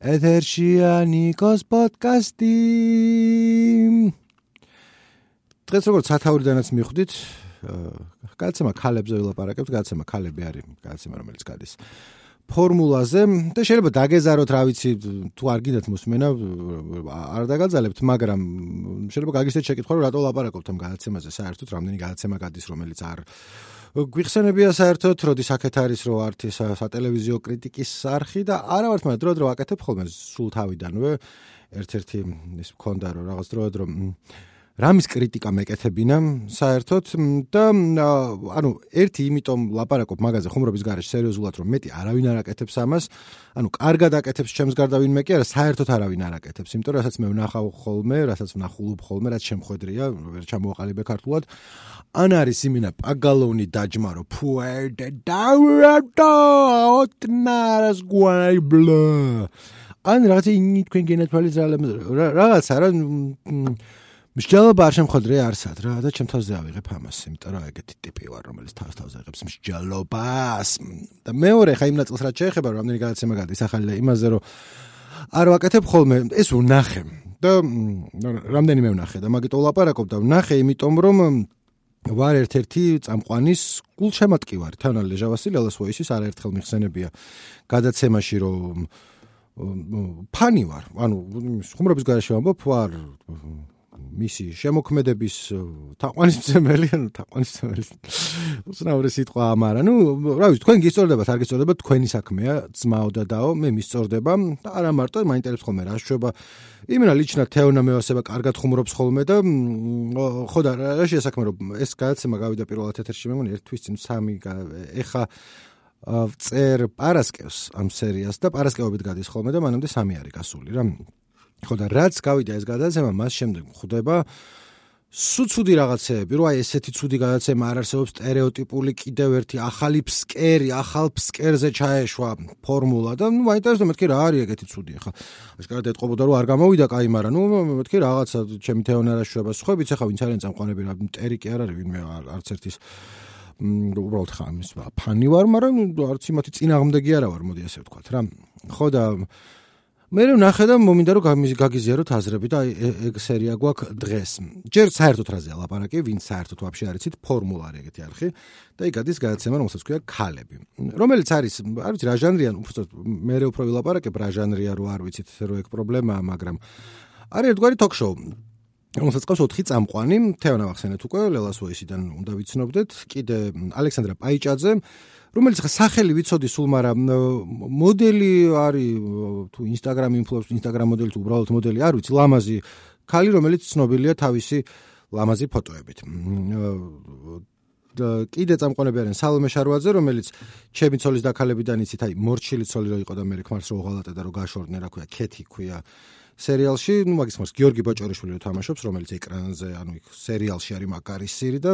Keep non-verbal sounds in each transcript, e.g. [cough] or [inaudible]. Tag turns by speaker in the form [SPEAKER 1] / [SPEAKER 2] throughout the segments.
[SPEAKER 1] ეთერშია ნიკოს პოდკასტი. დღეს როგორც სათაურიდანაც მიხვდით, კაცემა ქალებზე ვილაპარაკებთ, კაცემა ქალები არის, კაცემა რომელიც გადის ფორმულაზე. და შეიძლება დაგეზაროთ, რა ვიცი, თუ არ გინდათ მოსმენა, არ დაგაძალებთ, მაგრამ შეიძლება გაგისეთ შეკითხვა, რომ რატო ლაპარაკობთ ამ გადაცემაზე, საერთოდ რამდენი გადაცემა გადის, რომელიც არ გვიხსენებია საერთოდ, როდის აქეთ არის რო არტი სატელევიზიო კრიტიკის არხი და არა ვართ მაგრამ დრო დრო აკეთებ ხოლმე სულ თავიდანვე. ერთ-ერთი ის მქონდა რომ რაღაც დრო დრო რამის კრიტიკა მეკეთებინა საერთოდ და ანუ ერთი იმიტომ ლაპარაკობ მაგაზე ხუმრობის garaშ სერიოზულად რომ მეტი არავინ არ აკეთებს ამას. ანუ კარგად აკეთებს ჩემს გარდა ვინმე კი არა საერთოდ არავინ არ აკეთებს იმიტომ რომ რასაც მე ვნახავ ხოლმე რასაც ვნახულობ ხოლმე რაც შემხედრია ვერ ჩამოაყალიბე ქართულად. ან არის იმინა პაგალონი დაჯმარო ფუერდე დაურატო ოტნარას გვაიბლა ან რაღაც ინი თქვენ გენათვალისწრებთ რაღაცა რა მსჯელობა არ შემხოდრე არსად რა და ჩემ თავზე ავიღებ ამას იმიტომ რომ ეგეთი ტიპი ვარ რომელიც თავს თავს აღებს მსჯელობას. და მეორე ხა იმ ნაწილს რაც შეეხება რამდენი გადაცემა გადის ახალი იმაზე რომ არ ვაკეთებ ხოლმე ეს ვნახე. და რამდენიმე ვნახე და მაგით ვლაპარაკობ და ვნახე იმიტომ რომ ვარ ერთ-ერთი წამყვანის გულშემატკივარი თანა ლეჟავასილელას ვოისის არაერთხელ მიხსენებია გადაცემაში რომ ფანი ვარ. ანუ ხუმრობის ვამბობ ვარ მისი შემოქმედების თაყვანისმცემელი, ანუ თაყვანისმცემელი. უცნაური სიტყვა ამ არა. ნუ, რა ვიცი, თქვენ გისწორდებათ, არ გისწორდებათ, თქვენი საქმეა, ძმაო და დაო, მე მისწორდება და არა მარტო მაინტერესებს ხოლმე რა შეება. იმენა ლიჩნა თეონა მეოსება კარგად ხუმრობს ხოლმე და ხო და რა შეესაქმე რომ ეს გადაცემა გავიდა პირველად ეთერში, მე მგონი ერთვის წინ სამი ეხა წერ პარასკევს ამ სერიას და პარასკევობით გადის ხოლმე და მანამდე სამი არის გასული რა. ხო და რაც გავიდა ეს გადაცემა, მას შემდეგ ხვდება სუ ცუდი რაღაცეები, რომ აი ესეთი ცუდი გადაცემა არ არსებობს стереოტიპული კიდევ ერთი ახალი ფსკერი, ახალ ფსკერზე ჩაეშვა ფორმულა და ნუ მაინტერესდება მეთქი რა არის ეგეთი ცუდი ახლა. აშკარად ეტყობოდა რომ არ გამოვიდა კაი, მაგრამ ნუ მეთქი რაღაცა ჩემი თეონ არ აშუება სხვებიც ახლა ვინც არიან წამყვანები რა მტერი კი არ არის ვინმე არც ერთის უბრალოდ ხა ამის ფანი ვარ, მაგრამ არც იმათი წინააღმდეგი არა ვარ, მოდი ასე ვთქვათ რა. ხო და მე რომ ნახედა მომინდა რომ გაგიზიაროთ აზრები და ეგ სერია გვაქვს დღეს. ჯერ საერთოდ რაზეა ლაპარაკი, ვინც საერთოდ ვაფშე არ იცით, ფორმულა არის ეგეთი არხი და იქ გადის გადაცემა, რომელსაც ქვია ქალები. რომელიც არის, არ ვიცი რა ჟანრია, უბრალოდ მე უფრო ვილაპარაკებ რა ჟანრია, რო არ ვიცით, რო ეგ პრობლემაა, მაგრამ არის ერთგვარი ток-შოუ. რომელსაც ყავს 4 წამყვანი, თეონა ახსენეთ უკვე, ლელას ვოისიდან უნდა ვიცნობდეთ, კიდე ალექსანდრა პაიჭაძე რომელიც ხა სახელი ვიცოდი სულ, მაგრამ მოდელი არის თუ Instagram influencer, Instagram მოდელი თუ უბრალოდ მოდელი, არ ვიცი, ლამაზი ქალი, რომელიც ცნობილია თავისი ლამაზი ფოტოებით. და კიდე წამყვანები არიან სალომე შარვაძე, რომელიც ჩემი ცოლის დაქალებიდან იცით, აი მორჩილი ცოლი რო იყო და მე ხმარს რო ღალატა და რო გაშორდნენ, რა ქვია, ქეთი ქვია. სერიალში, ну, მაგის ხმარს გიორგი ბოჭორიშვილი თამაშობს, რომელიც ეკრანზე, ანუ იქ სერიალში არის მაკარისირი და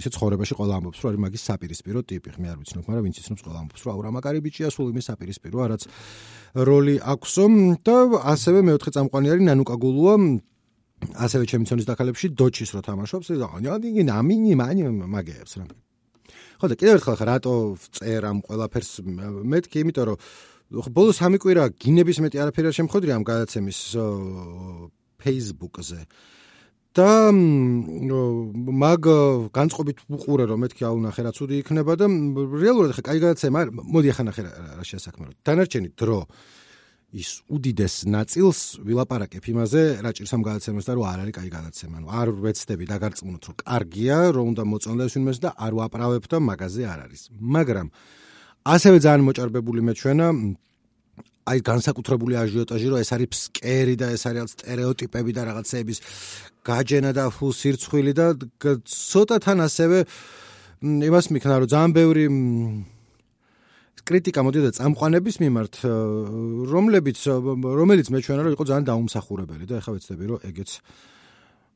[SPEAKER 1] ისე ცხოვრებაში ყველა ამბობს, რომ არის მაგის საპირისპირო ტიპი, მე არ ვიცნობ, მაგრამ ვინც იცნობს, ყველა ამბობს, რომ აურა მაგარი ბიჭია, სულ იმის საპირისპიროა, რაც როლი აქვსო და ასევე მეოთხე წამყვანი არის ნანუკა გულუა. ასევე ჩემიცონის დაკალებში დოჩის რო თამაშობს. ადინგი ნამინი მანი მაგებს რა. ხო და კიდევ ერთხელ ხა რატო წერ ამ ყველაფერს? მეთქი, იმიტომ რომ ბოლო სამი კვირა გინების მეტი არაფერი არ შემხოდრია ამ გადაცემის Facebook-ზე. და მაგ განწყობით უყურე რომ მეთქი აუ ნახე რა ცუდი იქნება და რეალურად ხა კაი გადაცემა მოდი ახლა ნახე რა შეასაქმერო. დანარჩენი დრო ის უდიდეს ნაწილს ვილაპარაკებ იმაზე, რა ჭირს ამ გადაცემას და რომ არ არის კაი გადაცემა. ანუ არ ვეცდები დაგარწმუნოთ რომ კარგია, რომ უნდა მოწონდეს ვინმეს და არ ვაправებ და მაგაზე არ არის. მაგრამ ასევე ძალიან მოჭარბებული მე ჩვენა აი განსაკუთრებული აჟიოტაჟი რომ ეს არის ფსკერი და ეს არის სტერეოტიპები და რაღაცეების გაჯენა და ფულ სირცხვილი და ცოტა თან ასევე იმას მიქნა რომ ძალიან ბევრი კრიტიკა მოდიოდა წამყვანების მიმართ რომლებიც რომელიც მე ჩვენა რომ იყო ძალიან დაუმსახურებელი და ეხლა ვეცდები რომ ეგეც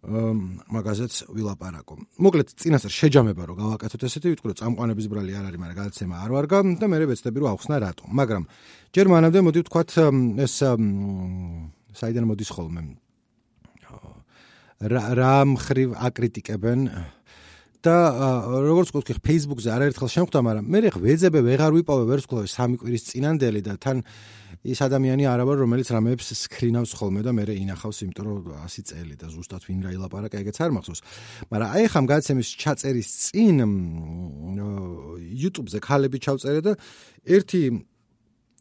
[SPEAKER 1] მაგაზეც ვილაპარაკო. მოკლედ წინასწარ შეჯამება რომ გავაკეთოთ ესეთი ვიტყვი რომ წამყვანების ბრალი არ არის, მაგრამ გადაცემა არ ვარგა და მე ვეცდები რომ ახსნა რატო. მაგრამ ჯერ მანამდე მოდი ვთქვათ ეს საიდან მოდის ხოლმე. რა რა მხრივ აკრიტიკებენ და როგორც ვთქვი, Facebook-ზე არაერთხელ შემხვდა, მაგრამ მე ვეძებე ვეღარ ვიპოვე ვერცხლოვე სამი კვირის წინანდელი და თან ის ადამიანი არა ვარ, რომელიც რამეებს სკრინავს ხოლმე და მე ინახავს, იმიტომ რომ 100 წელი და ზუსტად ვინ რა ილაპარაკა, ეგეც არ მახსოვს. მაგრამ აი ხამ გადაცემის ჩაწერის წინ YouTube-ზე ქალები ჩავწერე და ერთი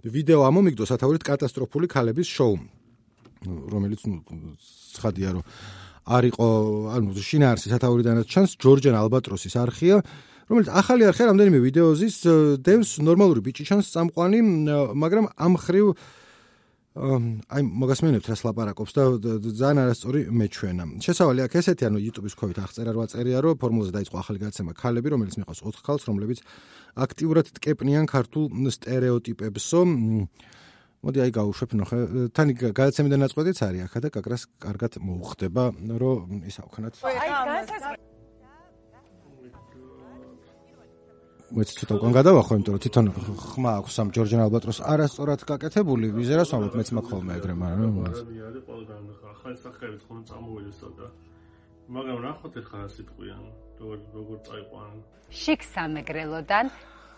[SPEAKER 1] ვიდეო ამომიგდო სათაურით კატასტროფული ქალების შოუ, რომელიც ცხადია რომ არისო ანუ შინაარსი სათაურიდანაც ჩანს ჯორჯან ალბატროსის არხია რომელიც ახალი არხია რამდენიმე ვიდეოზის დევს ნორმალური ბიჭი ჩანს წამყვანი მაგრამ ამ ხრივ აი მოგასმენებთ რას ლაპარაკობს და ძალიან არასწორი მეჩვენა. შესავალი აქ ესეთი ანუ YouTube-ის ქვევით აღწერა რა წერია რომ ფორმულაზე დაიწყო ახალი გადაცემა ქალები რომელიც მიყავს 4 ქალს რომლებიც აქტიურად ტკეპნიან ქართულ სტერეოტიპებსო. მოდი აი გავუშვებ ნახე. თან გადაცემიდან ნაწყვეტიც არის ახლა და კაკრას კარგად მოუხდება რომ ის ავქნათ აი განსაზღვრა მეც ცოტა უკან გადავახო იმიტომ რომ თვითონ ხმა აქვს ამ ჯორჯან ალბატროს არასწორად გაკეთებული ვიზერას ვამბობ მეც მაქვს ხოლმე ეგრე მაგრამ
[SPEAKER 2] არის ყველგან ახალი სახელით ხომ წამოვიდეს და მაგრამ ნახოთ ახლა სიტყვიან? როგორ როგორ წაიყვან?
[SPEAKER 3] შიქ სამეგრელოდან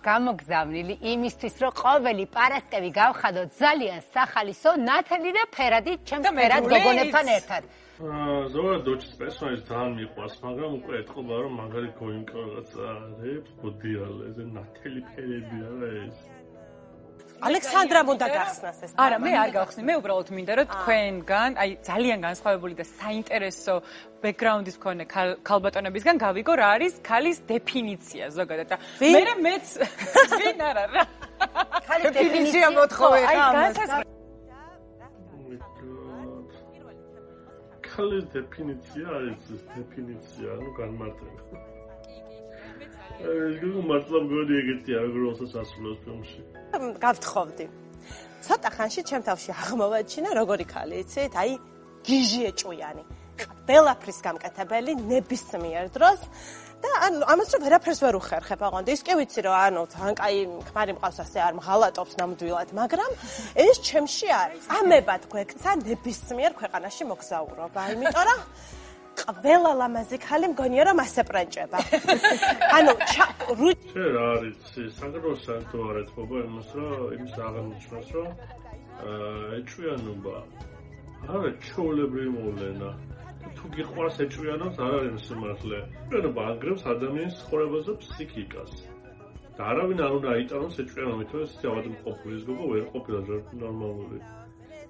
[SPEAKER 3] გამოგზავნილი იმისთვის, რომ ყოველი პარასკევი გავხადოთ ძალიან სახალისო, ნათელი და ფერადი ჩემს ფერად გოგონებთან ერთად.
[SPEAKER 2] ზოგადად დოჩის პერსონაჟი ძალიან მიყვარს, მაგრამ უკვე ეთყობა რომ მაგარი გოინკა რაღაცა არის, ბოდიალეზე ნათელი ფერები არა ეს.
[SPEAKER 4] ალექსანდრამ უნდა გახსნას ეს.
[SPEAKER 5] არა, მე არ გავხსნი. მე უბრალოდ მინდა რომ თქვენგან, აი ძალიან განსხვავებული და საინტერესო ბექგრაუნდის მქონე ქალბატონებისგან გავიგო რა არის ქალის დეფინიცია ზოგადად და მე მეც [laughs] ვინ არა რა.
[SPEAKER 4] ქალის [laughs] დეფინიცია მოთხოვე
[SPEAKER 5] რა. აი განსაზღვრა
[SPEAKER 2] ქალის დეფინიცია არის დეფინიცია, ну განმარტება. ეგ მართლა მგონი ეგეთი არ გროსაც ასრულებს ფილმში.
[SPEAKER 4] გავთხოვდი. ცოტა ხანში ჩემ თავში აღმოვაჩინა როგორი ქალი იცით? აი გიჟი ეჭვიანი. ყველაფრის გამკეთებელი ნებისმიერ დროს. და ანუ ამას რომ ვერაფერს ვერ უხერხებ აღონდა ის კი ვიცი რომ ანუ თან კაი ქმარი მყავს ასე არ მღალატობს ნამდვილად მაგრამ ეს ჩემში არის წამებად გვექცა ნებისმიერ ქვეყანაში მოგზაურობა. იმიტომ რომ ყველა ლამაზი ქალი მგონია რომ ასე პრენჭება. [laughs] ანუ
[SPEAKER 2] რუჩი რა არის საგროს სანტო არის ხობა იმას რომ იმის აღნიშნავს რომ ეჭვიანობა არა ჩოლებრი მოვლენა თუ გიყვარს ეჭვიანობს არ არის სიმართლე. ეჭვიანობა ანგრევს ადამიანის ცხოვრებას და ფსიქიკას. და არავინ არ უნდა აიტანოს ეჭვიანობით, ეს ის გოგო ვერ ყოფილა ნორმალური.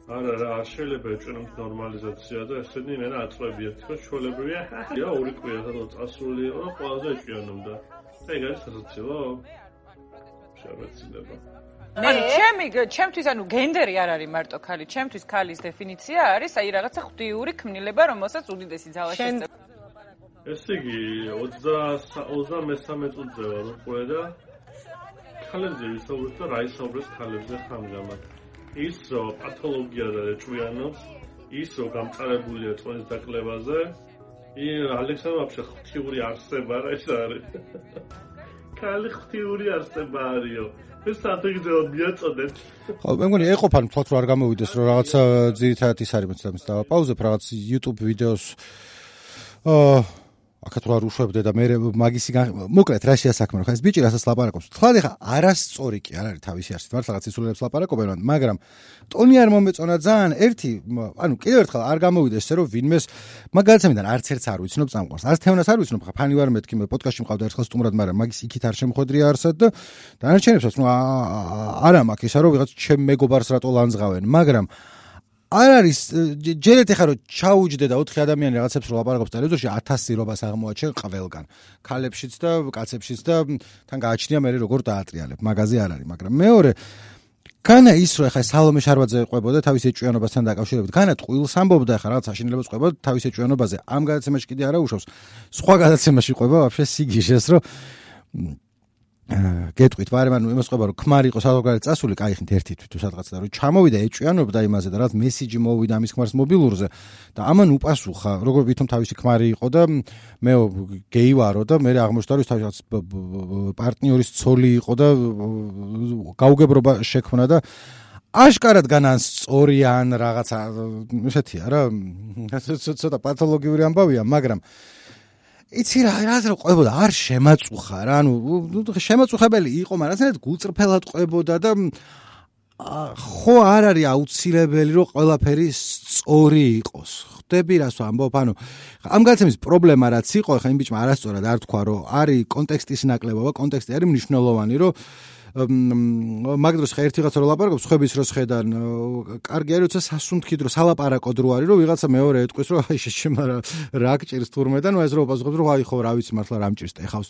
[SPEAKER 2] არა რა არ შეიძლება ეჭვენოთ ნორმალიზაცია და ესენი მე აწვევია თქო შოლებია რა ორი კვირა სადაც წასული იყო ყველაზე ეჭვიანობდა ეგ არის სასაცილო შევეცილება
[SPEAKER 5] მე ჩემი ჩემთვის ანუ გენდერი არ არის მარტო ქალი. ჩემთვის ქალის დეფინიცია არის აი რაღაცა ღვთიური ქმნილება რომელსაც უდიდესი ძალა
[SPEAKER 2] შეცდება ესე იგი 20 23 წუთზე ვარ უკვე და ქალებზე ვისაუბრეთ და რა ისაუბრეს ქალებზე ხამჟამად ის პათოლოგია და ჭვიანობს ის რომ გამწარებულია წონის დაკლებაზე ი ალექსანდრ ვაფშე ღვთიური არსება რა ის არის კალი ღვთიური არსება არისო. ეს სათიგზეო მიაწოდეთ
[SPEAKER 1] ხო მე მგონი ეყოფან თქო რომ არ გამოვიდეს რომ რაღაცა ძირითადად ის არის მეც და პაუზებ რაღაც YouTube ვიდეოს აა აქაც რა რუშვებდე და მე მაგისი მოკლედ რა შეასაქმე ხა ეს ბიჭი რასაც ლაპარაკობს. თქვა ხა არასწორი კი არ არის თავისი არსით მართლა რაღაც ისულებს ლაპარაკობენ მაგრამ ტონი არ მომეწონა ძალიან ერთი ანუ კიდევ ერთხელ არ გამოვიდეს ესე რომ ვინმეს მაგალითად არც ერთს არ ვიცნობ წამყვარს არც თევნას არ ვიცნობ ხა ფანი ვარ მეთქი მე პოდკასტში მყავდა ერთხელ სტუმრად მაგრამ მაგის იქით არ შემოხვედრია არსად და დანარჩენებსაც ნუ არა მაქვს ისა რომ ვიღაც ჩემ მეგობარს რატო ლანძღავენ მაგრამ არ არის ჯერეთ ახლა რომ ჩაუჯდე და ოთხი ადამიანი რაღაცებს რო ლაპარაკობს ტელევიზორში 1000 რობას აღმოაჩენ ყველგან. ქალებშიც და კაცებშიც და თან გააჩნია მე როგორ დაატრიალებ. მაგაზე არ არის მაგრამ მეორე განა ის რო ახლა სალომე შარვაძე ყვებოდა თავის ეჭვიანობასთან დაკავშირებით. განა ტყუილს ამბობდა ახლა რაღაც აშინელებას ყვებოდა თავის ეჭვიანობაზე. ამ გადაცემაში კიდე არა უშავს. სხვა გადაცემაში ყვება ვაფშე სიგიჟეს რომ გეტყვით ვარემ ანუ იმას ყვება რომ ქმარი იყო საზოგადოებრივ წასული კაი ხნით ერთი თვითონ სადღაც და რომ ჩამოვიდა ეჭვიანობდა იმაზე და რაც მესიჯი მოვიდა ამის ქმარს მობილურზე და ამან უპასუხა როგორ ვითომ თავისი ქმარი იყო და მე გეი ვარო და მე აღმოჩნდა რომ თავის პარტნიორის ცოლი იყო და გაუგებრობა შექმნა და აშკარად განან სწორიან რაღაცა ესეთია რა ცოტა პათოლოგიური ამბავია მაგრამ იცი რა, რაღაც რა ყვებოდა, არ შემაწუხა რა, ანუ შემაწუხებელი იყო, მაგრამ ასე გულწრფელად ყვებოდა და ხო არ არის აუცილებელი რომ ყველაფერი სწორი იყოს. ხვდები რას ვამბობ? ანუ ამ გაცემის პრობლემა რაც იყო, ხა იმ ბიჭმა არასწორად არ თქვა რომ არის კონტექსტის ნაკლებობა, კონტექსტი არის მნიშვნელოვანი, რომ მაგდროს ხა ერთი რაღაცა რო ლაპარაკობს, ხვების როს ხედან, კარგი არის, როცა სასუნთქი დრო, სალაპარაკო დრო არის, რომ ვიღაცა მეორე ეთქვის, რომ აი შეშემა რა გჭირს თურმე და ნუ ეს რო პასუხობს, რომ აი ხო რა ვიცი მართლა რა მჭირს ეხავს.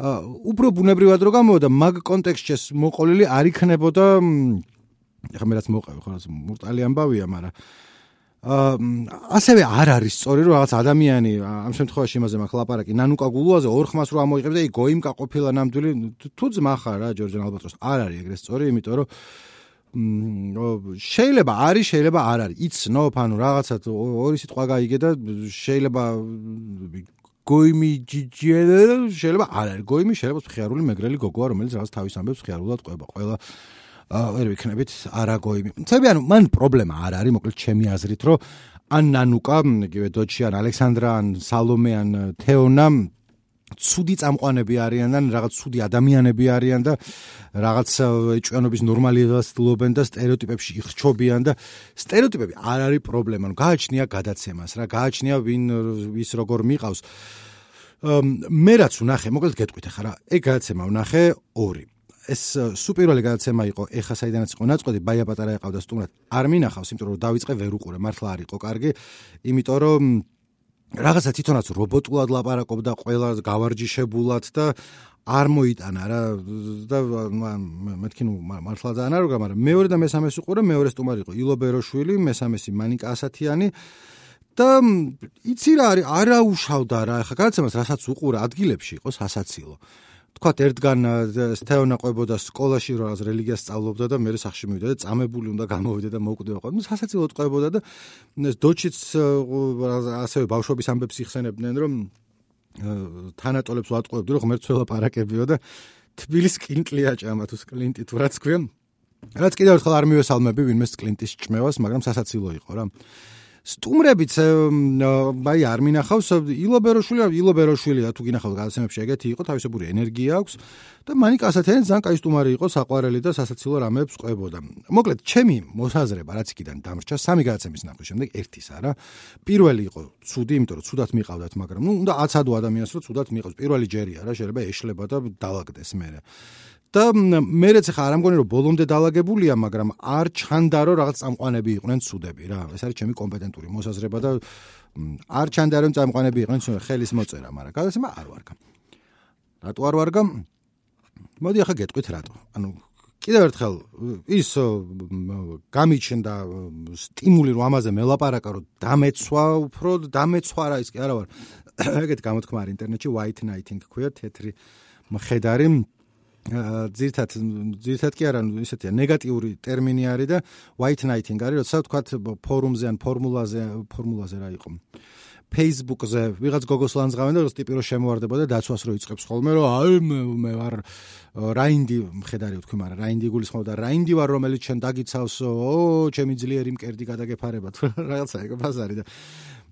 [SPEAKER 1] აა უფრო ბუნებრივად რო გამოვიდა მაგ კონტექსტში მოყოლილი არ იქნებოდა ეხლა მე რაც მოყავი ხო რა მურტალი ამბავია, მაგრამ ასევე არ არის სწორი რომ რაღაც ადამიანი ამ შემთხვევაში იმაზე მაქვს ლაპარაკი. ნანუკა გულუაზე ორ ხმას რო ამოიღებს და ი გოიმკა ყოფილა ნამდვილი. თუ ძმა ხარ რა ჯორჯან ალბატროს არ არის ეგრე სწორი იმიტომ რომ შეიძლება არის შეიძლება არ არის. იცნობ ანუ რაღაცა ორი სიტყვა გაიგე და შეიძლება გოიმი ჯიჯე შეიძლება არ არის. გოიმი შეიძლება ხიარული მეგრელი გოგოა რომელიც რაღაც თავის ამბებს ხიარულად ყვება. ყველა ვერ ვიქნებით არაგოი. წები ანუ მან პრობლემა არ არის, მოკლედ ჩემი აზრით, რომ ან ნანუკა, იგივე დოჩი, ან ალექსანდრა, ან სალომე, ან თეონა ცუდი წამყვანები არიან და რაღაც ცუდი ადამიანები არიან და რაღაც ეჭვიანობის ნორმალიზებას ცდილობენ და стереოტიპებში იხჩობიან და стереოტიპები არ არის პრობლემა. ნუ გააჩნია გადაცემას რა, გააჩნია ვინ ვის როგორ მიყავს. მე რაც ვნახე, მოკლედ გეტყვით ახლა, ეგ გადაცემა ვნახე 2. ეს სუპერველი გადაცემა იყო ეხა საიდანაც იყო ნაწყვეტი ბაია პატარა ეყავდა სტუმრად. არ მინახავს იმიტომ რომ დავიწყე ვერ უყურე მართლა არ იყო კარგი. იმიტომ რომ რაღაცა თვითონაც რობოტულად ლაპარაკობდა ყველა გავარჯიშებულად და არ მოიტანა რა. და მეთქი ნუ მართლა ძალიან არ მაგრამ მეორე და მესამეს უყურე მეორე სტუმარი იყო ილო ბეროშვილი მესამესი მანიკა ასათიანი. და იცი რა არის არაუშავდა რა. ხა გადაცემას რასაც უყურე ადგილებში იყო სასაცილო თქვათ ერთგან თეონა ყვებოდა სკოლაში რაღაც რელიგიას სწავლობდა და მე სახში მივიდა და წამებული უნდა გამოვიდა და მოკვდება ყო. ნუ სასაცილოდ ყვებოდა და დოჩიც ასევე ბავშვობის ამბებს იხსენებდნენ რომ თანატოლებს ვატყუებდი რომ ღმერთსველა პარაკებიო და თბილის კლინტლია ჭამა თუ კლინტი თუ რაც ქვია. რაც კიდევ ერთხელ არ მივესალმები ვინმეს კლინტის ჭმევას, მაგრამ სასაცილო იყო რა. სტუმრებიც აი არ მინახავს. ილობეროშვილი ილობეროშვილია თუ გინახავთ გადაცემებში ეგეთი იყო თავისებური ენერგია აქვს და მანიკა ასათიანი ძალიან კაი სტუმარი იყო საყვარელი და სასაცილო რამეებს ყვებოდა. მოკლედ ჩემი მოსაზრება რაც იქიდან დამრჩა სამი გადაცემის ნახვის შემდეგ ერთის არა. პირველი იყო ცუდი იმიტომ რომ ცუდად მიყავდათ მაგრამ ნუ უნდა აცადო ადამიანს რომ ცუდად მიყავს. პირველი ჯერია რა შეიძლება ეშლება და დაალაგდეს მე და მე რეც ხა არ ამგონი რომ ბოლომდე დაალაგებულია, მაგრამ არ ჩანდა რომ რაღაც წამყვანები იყვნენ ცუდები რა. ეს არის ჩემი კომპეტენტური მოსაზრება და არ ჩანდა რომ წამყვანები იყვნენ ხელის მოწერა, მაგრამ გადასმა არ ვარგა. რატო არ ვარგა? მოდი ახლა გეტყვით რატო. ანუ კიდევ ერთხელ ის გამიჩნდა სტიმული რომ ამაზე მელაპარაკა რომ დამეცვა უფრო დამეცვა რა ის კი არა ვარ. [coughs] ეგეთ გამოთქმა არის ინტერნეტში white nighting ქვია თეთრი მხედარი ძირთად ძირთად კი არა ისეთია ნეგატიური ტერმინი არის და white knighting არის როცა თქვა ფორუმზე ან ფორმულაზე ფორმულაზე რა იყო? Facebook-ზე ვიღაც გოგოს ლანძღავენ და როს ტიპი რო შემოვარდება და დაცვას რო იწყებს ხოლმე რომ აი მე ვარ რაინდი მხედარი ვთქვი მაგრამ რაინდი გულისხმობ და რაინდი ვარ რომელიც ჩვენ დაგიცავს ო ჩემი ძლიერი მკერდი გადაგეფარება. თუ რაღაცა ეგ ბაზარი და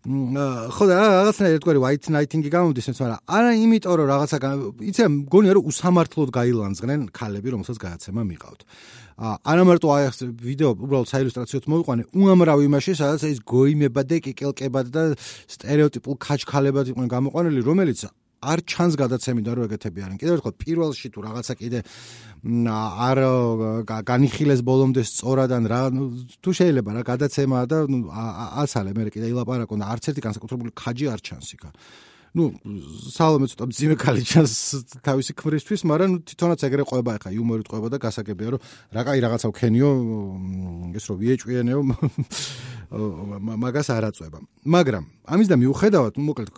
[SPEAKER 1] ხო და რაღაცნაირად ერთგვარი white knighting-ი გამომდის, მაგრამ არა იმიტომ რომ რაღაცა იცი რა მგონია რომ უსამართლოდ გაილანძღნენ ქალები, რომელსაც გააცემა მიყავთ. არა მარტო აი ეს ვიდეო უბრალოდ საილუსტრაციოდ მოიყვანე უამრავ იმაში, სადაც ეს გოიმებად და კიკელკებად და стереოტიპულ ქაჩქალებად იყვნენ გამოყვანილი, რომელიც არ ჩანს გადაცემიდან რომ ეგეთები არიან. კიდევ ერთხელ პირველში თუ რაღაცა კიდე არ განიხილეს ბოლომდე სწორადან რა თუ შეიძლება რა გადაცემა და აცალე მე კიდე ილაპარაკო და არც ერთი განსაკუთრებული ხაჯი არ ჩანს იქა. ну სალომე ცოტა ძიმე კალი ჩანს თავისი ქმრისთვის, მაგრამ თვითონაც ეგრე ყვება ხა იუმორით ყვება და გასაგებია რომ რა კაი რაღაცა ვქენიო ეს რო ვიეჭვიანეო მაგას არ აწובה. მაგრამ ამის და მიუხედავად, ну მოკლედ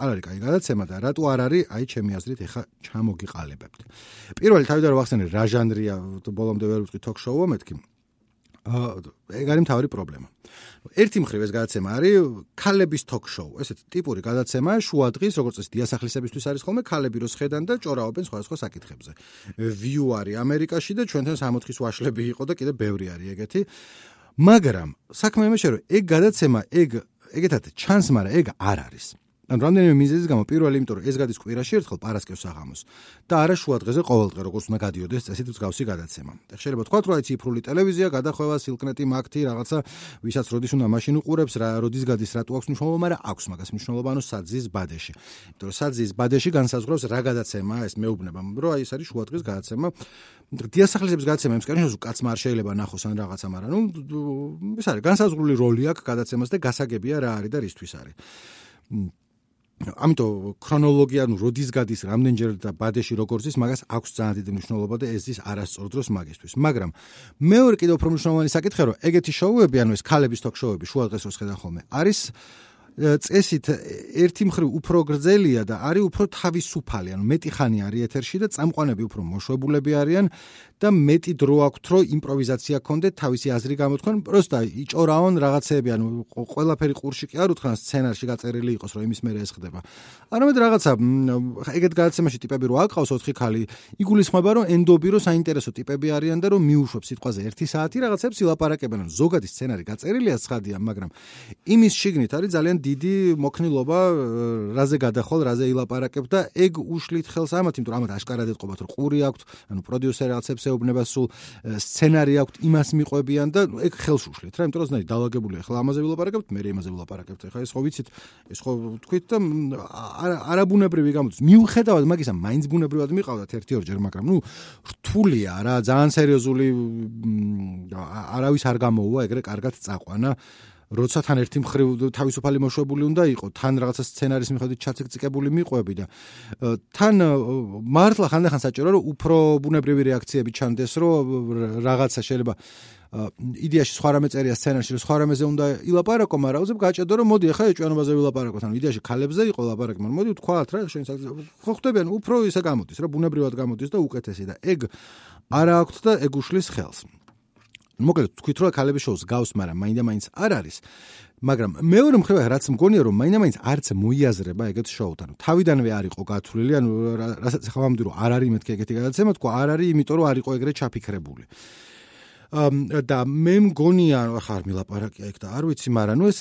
[SPEAKER 1] არ არის кай გადაცემა და რატო არ არის, აი ჩემი აზრით, ეხა ჩამოგიყალებებთ. პირველი თავიდან რომ ახსენე რა ჟანრია ბოლომდე ვერ ვიტყვი ток-შოუა მეთქი. ეგ არის მთავარი პრობლემა. ერთი მხრივ ეს გადაცემა არის ქალების ток-შოუ, ესეთი ტიპური გადაცემა შუა დღის, როგორც წესი დიასახლისებისთვის არის ხოლმე ქალები რო შეხედან და ჭორაობენ სხვადასხვა საკითხებზე. ვიუ არის ამერიკაში და ჩვენთან 60-ის ვაშლები იყო და კიდე ბევრი არის ეგეთი. მაგრამ საქმე იმაშია რომ ეგ გადაცემა ეგ ეგეთად ჩანს, მაგრამ ეგ არ არის. ან რამდენიმე მიზეზის გამო პირველი იმიტომ რომ ეს გადის კვირაში ერთხელ პარასკევს საღამოს და არა შუა დღეზე ყოველდღე როგორც უნდა გადიოდეს წესით მსგავსი გადაცემა. და შეიძლება თქვა რომ აი ციფრული ტელევიზია გადახვევა სილკნეტი მაგთი რაღაცა ვისაც როდის უნდა მაშინ უყურებს რა როდის გადის რატო აქვს მნიშვნელობა, მაგრამ აქვს მაგას მნიშვნელობა ანუ საძის ბადეში. იმიტომ რომ საძის ბადეში განსაზღვრავს რა გადაცემა ეს მეუბნება რომ აი ეს არის შუა დღის გადაცემა. დიასახლისების გადაცემა იმის კანონს კაცმა არ შეიძლება ნახოს ან რაღაცა, მაგრამ ნუ ეს არის განსაზღვრული როლი აქვს გადაცემას და გასაგებია რა არის და რისთვის არის. ამიტომ ქრონოლოგია ნუ როდის გადის რამდენჯერ და ბადეში როგორც ის მაგას აქვს ძალიან დიდი მნიშვნელობა და ეს ის არასწორ დროს მაგისთვის მაგრამ მეორე კიდევ უფრო მნიშვნელოვანი საკითხია რომ ეგეთი შოუები ანუ ეს ქალების თок შოუები შუა დღეს როს ხედან ხოლმე არის წესით ერთი მხრივ უფრო გრძელია და არის უფრო თავისუფალი, ანუ მეტი ხანი არის ეთერში და წამყვანები უფრო მოშვებულები არიან და მეტი დრო აქვთ, რომ იმპროვიზაცია კონდეთ თავისი აზრი გამოთქვან, პროსტა იჭორაონ რაღაცეები, ანუ ყველაფერი ყურში კი არ უთხრან სცენარში გაწერილი იყოს, რომ იმის მერე ეს ხდება. არამედ რაღაცა ეგეთ გადაცემაში ტიპები რო აკყავს 4 ხალი, იგულისხმება, რომ ენდობი რო საინტერესო ტიპები არიან და რომ მიუშვებს სიტყვაზე 1 საათი რაღაცებს ილაპარაკებენ, ანუ ზოგადი სცენარი გაწერილია ცხადია, მაგრამ იმის შიგნით არის ძალიან დიდი მოქნილობა, რაზე გადახვალ, რაზე ილაპარაკებ და ეგ უშლით ხელს ამათ, იმიტომ რომ ამათ აშკარად ეთყობათ, რომ ყური აქვთ, ანუ პროდიუსერი რაღაცებს ეუბნება სულ სცენარი აქვთ, იმას მიყვებიან და ეგ ხელს უშლით რა, იმიტომ რომ ზნაი დაალაგებულია. ახლა ამაზე ვილაპარაკებთ, მე იმაზე ვილაპარაკებთ. ახლა ეს ხო ვიცით, ეს ხო თქვით და არაბუნებრივი გამოდის. მიუხედავად მაგისა, მაინც ბუნებრივად მიყავდათ ერთი-ორჯერ, მაგრამ ნუ რთულია რა, ძალიან სერიოზული არავის არ გამოუვა ეგრე კარგად წაყვანა. როცა თან ერთი მხრივ თავისუფალი მოშვებული უნდა იყოს, თან რაღაცა სცენარის მიხედვით ჩაციკწიკებული მიყვები და თან მართლა ხანდახან საჭირო რომ უფრო ბუნებრივი რეაქციები ჩანდეს, რომ რაღაცა შეიძლება იდეაში სხვა რამე წერია სცენარში, რომ სხვა რამეზე უნდა ილაპარაკო, მაგრამ უზებ გაჭედო რომ მოდი ახლა ეჭვიანობაზე ვილაპარაკოთ. ანუ იდეაში ქალებზე იყო ლაპარაკი, მაგრამ მოდი ვთქვათ რა, შენ ხო ხვდებიან, უფრო ისე გამოდის, რა ბუნებრივად გამოდის და უკეთესი და ეგ არა აქვთ და ეგ უშლის ხელს. მოკლედ თქვით რომ ქალების შოუს გავს, მაგრამ მაინდა-მაინც არ არის. მაგრამ მეორე მხრივ რაც მგონია რომ მაინდა-მაინც არც მოიაზრება ეგეთ შოუთან. თავიდანვე არ იყო გათვლილი, ანუ რასაც ახლა ვამბობდი რომ არ არის მეთქე ეგეთი გადაცემა, თქვა არ არის, იმიტომ რომ არ იყო ეგრე ჩაფიქრებული. და მე მგონია ახლა არ მილაპარაკია ეგ და არ ვიცი მაგრამ ნუ ეს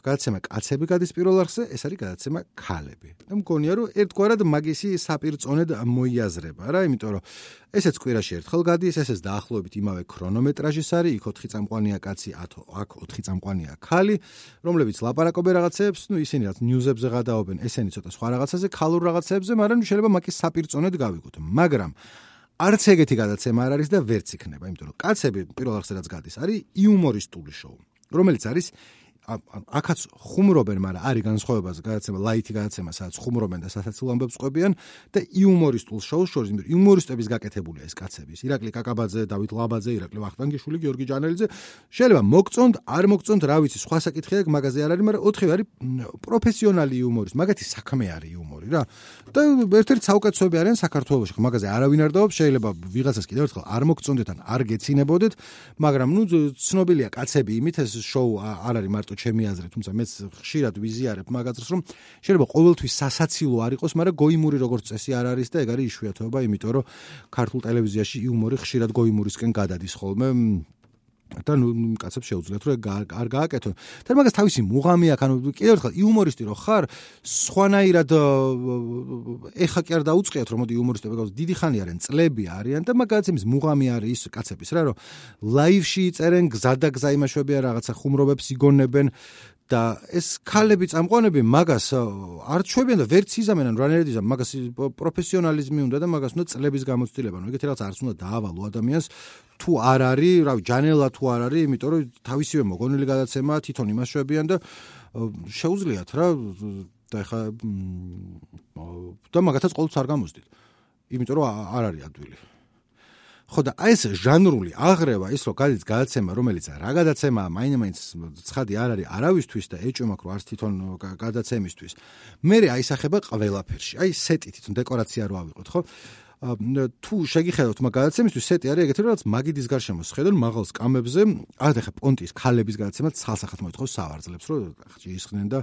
[SPEAKER 1] გადაცემა კაცები გადის პირველ არხზე ეს არის გადაცემა ქალები. და მგონია რომ ერთგვარად მაგისი საპირწონედ მოიაზრება რა იმიტომ რომ ესეც კვირაში ერთხელ გადის ესეც დაახლოებით იმავე ქრონომეტრაჟის არის იქ 4 წამყვანია კაცი აქ 4 წამყვანია ქალი რომლებიც ლაპარაკობენ რაღაცებს ნუ ისინი რაც ნიუზებზე გადაობენ ესენი ცოტა სხვა რაღაცაზე ქალურ რაღაცებზე მაგრამ შეიძლება მაგის საპირწონედ გავიგოთ მაგრამ არც ეგეთი გადაცემა არ არის და ვერც იქნება, იმიტომ რომ კაცები პირველ რიგში რაც გადის, არის იუმორისტული შოუ, რომელიც არის აქაც ხუმრობენ, მაგრამ არის განსხვავებაზე გადაცემა ლაითი გადაცემა, სადაც ხუმრობენ და სასაცილო ამბებს ყვებიან და იუმორისტულ შოუს შორის, იმიტომ იუმორისტების გაკეთებულია ეს კაცები. ირაკლი კაკაბაძე, დავით ლაბაძე, ირაკლი ვახტანგიშვილი, გიორგი ჯანელიძე, შეიძლება მოგწონთ, არ მოგწონთ, რა ვიცი, სხვა საკითხია, მაგაზე არ არის, მაგრამ ოთხივე არის პროფესიონალი იუმორისტი, მაგათი საქმე არის იუმორი რა. და ერთ-ერთი საუკეთესოები არიან საქართველოში, მაგაზე არავინ არ დაობს, შეიძლება ვიღაცას კიდევ ერთხელ არ მოგწონდეთ ან არ გეცინებოდეთ, მაგრამ ნუ ცნობილია კაცები იმით ეს შოუ არ არის მარტო ჩემი აზრით, თუმცა მეც ხშირად ვიზიარებ მაგასაც, რომ შეიძლება ყოველთვის სასაცილო არ იყოს, მაგრამ გოიმური როგორც წესი არ არის და ეგ არის იშვიათობა, იმიტომ რომ ქართულ ტელევიზიაში იუმორი ხშირად გოიმურისკენ გადადის ხოლმე. და ნუ კაცებს შეუძლიათ რომ არ გააკეთონ. თან მაგას თავისი მუღამი აქვს, ანუ კიდევ ერთხელ იუმორისტი რო ხარ, სხვანაირად ეხა კი არ დაუწყიათ რომ მოდი იუმორისტები გავს დიდი ხანი არიან, წლები არიან და მაგაც იმის მუღამი არის ის კაცების რა, რომ ლაივში წერენ გზა და გზა იმაშვებია რაღაცა ხუმრობებს იგონებენ და ეს ქალები წამყვანები მაგას არ ჩვევიან და ვერც იზამენ ან რანერდიზა მაგას პროფესიონალიზმი უნდა და მაგას უნდა წლების გამოცდილება. ნუ ეგეთი რაღაც არც უნდა დაავალო ადამიანს თუ არ არის, რავი, ჯანელა თუ არ არის, იმიტომ რომ თავისივე მოგონილი გადაცემა თვითონ იმას შვებიან და შეუძლიათ რა და ეხა და მაგათაც ყოველთვის არ გამოსდით. იმიტომ რომ არ არის ადვილი. ხო და აი ეს ჟანრული აღრევა ის რომ გადის გადაცემა რომელიც რა გადაცემაა მაინც ცხადი არ არის არავისთვის და ეჭვმაქ რო არც თვითონ გადაცემისთვის. მე აისახება ყველაფერში. აი სეტი თვითონ დეკორაცია რო ავიღოთ ხო თუ შეგიხედავთ მაგ გადაცემისთვის სეტი არის ეგეთი რაც მაგიდის გარშემო შეხედონ მაღალ სკამებზე აი ხა პონტის ქალების გადაცემა ცალსახად მოითხოვს სავარძლებს რომ ხჭისხდნენ და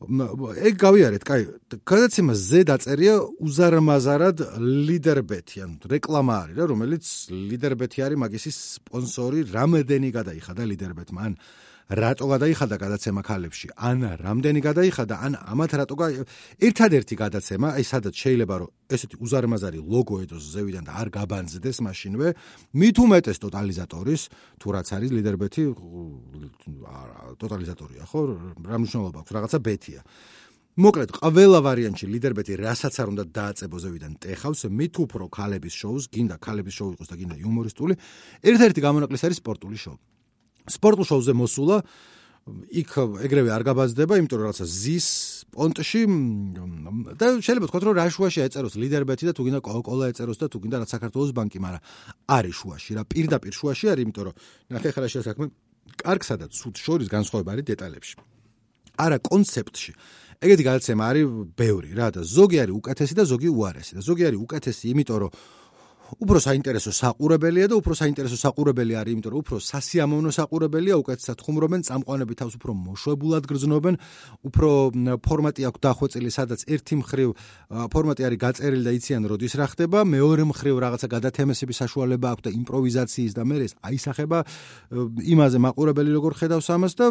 [SPEAKER 1] ეგ გავიარეთ, კაი, გადაცემა ზე დაწერია უზარმაზარად ლიდერბეთი, ანუ რეკლამა არის რა, რომელიც ლიდერბეთი არის მაგისი სპონსორი, რამედენი გადაიხადა ლიდერბეთმა, ან რატო გადაიხადა გადაცემა ქალებში? ან რამდენი გადაიხადა? ან ამათ რატო ერთადერთი გადაცემა აი სადაც შეიძლება რომ ესეთი უზარმაზარი ლოგო ედოს ზევიდან და არ გაბანძდეს მაშინვე მით უმეტეს ტოტალიზატორის თუ რაც არის ლიდერბეთი ტოტალიზატორია ხო? რა მნიშვნელობა აქვს? რაღაცა ბეთია. მოკლედ ყველა ვარიანტში ლიდერბეთი რასაც არ უნდა დააწებო ზევიდან ტეხავს მით უფრო ქალების შოუს გინდა ქალების შოუ იყოს და გინდა იუმორისტული ერთ-ერთი გამონაკლისი არის სპორტული შოუ სპორტულ შოუზე მოსულა იქ ეგრევე არ გაბაზდება, იმიტომ რომ რაღაცა ზის პონტში და შეიძლება თქვა რომ რა შუაში ეწეროს ლიდერბეთი და თუ გინდა კოკოლა ეწეროს და თუ გინდა რა საქართველოს ბანკი, მაგრამ არის შუაში, რა პირდაპირ შუაში არის, იმიტომ რომ ნახე ხარა შესაქმე კარგსა და ცუდ შორის განსხვავება არის დეტალებში. არა კონცეფტში. ეგეთი გადაცემა არის ბევრი რა და ზოგი არის უკეთესი და ზოგი უარესი და ზოგი არის უკეთესი, იმიტომ რომ უფრო საინტერესო საყურებელია და უფრო საინტერესო საყურებელი არის, იმიტომ რომ უფრო სასიამოვნო საყურებელია, უკეთესად ხუმრობენ, წამყვანები თავს უფრო მოშვებულად გრძნობენ, უფრო ფორმატი აქვს დახვეწილი, სადაც ერთი მხრივ ფორმატი არის გაწერილი და იციან როდის რა ხდება, მეორე მხრივ რაღაცა გადათემესების საშუალება აქვს და იმპროვიზაციის და მე ეს აისახება იმაზე მაყურებელი როგორ ხედავს ამას და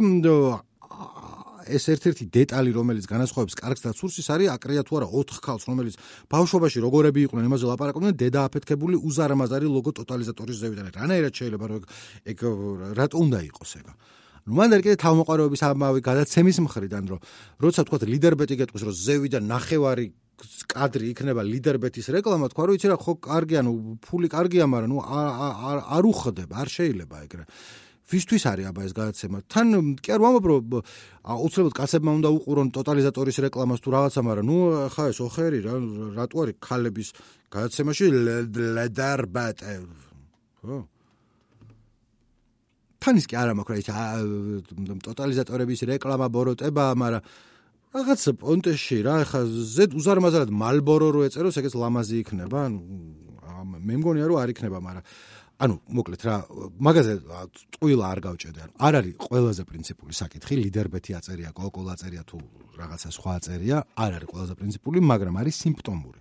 [SPEAKER 1] ეს ერთ-ერთი დეტალი, რომელიც განასხვავებს კარგს და ცურს, ის არის აკრეა თუ არა 4 ქალს, რომელიც ბავშვობაში როგორები იყვნენ, იმაზე ლაპარაკობდნენ, დედა აფეთქებული უზარმაზარი ლოგო ტოტალიზატორის ზევიდან. რანაირად შეიძლება რომ ეგ რატო უნდა იყოს ეგ? ნუ მანდ ერთ კიდე თავმოყარების ამავე გადაცემის მხრიდან, რომ როცა თქვა ლიდერბეტი გეტყვის, რომ ზევიდან ნახევარი კადრი იქნება ლიდერბეთის რეკლამა, თქვა რომ იცი რა, ხო კარგია, ნუ ფული კარგია, მაგრამ ნუ არ არ უხდება, არ შეიძლება ეგრე. ვისთვის არის აბა ეს გადაცემა? თან კი არ ვამბობ რომ აუცილებლად კაცებმა უნდა უყურონ ტოტალიზატორის რეკლამას თუ რაღაცა, მაგრამ ნუ ხა ეს ოხერი რა რატო არის ქალების გადაცემაში ლედერბატ ხო? თან ის კი არ მაქვს რა ის ტოტალიზატორების რეკლამა ბოროტება, მაგრამ რაღაც პონტეში რა ხა ზედ უზარმაზარად მალბორო რო ეწეროს, ეგეც ლამაზი იქნება. მე მგონია რომ არ იქნება, მაგრამ ანუ მოკლედ რა მაგაზე წვილა არ გავჭედე ანუ არ არის ყველაზე პრინციპული საკითხი ლიდერბეთი აწერია კოკოლა აწერია თუ რაღაცა სხვა აწერია არ არის ყველაზე პრინციპული მაგრამ არის სიმპტომური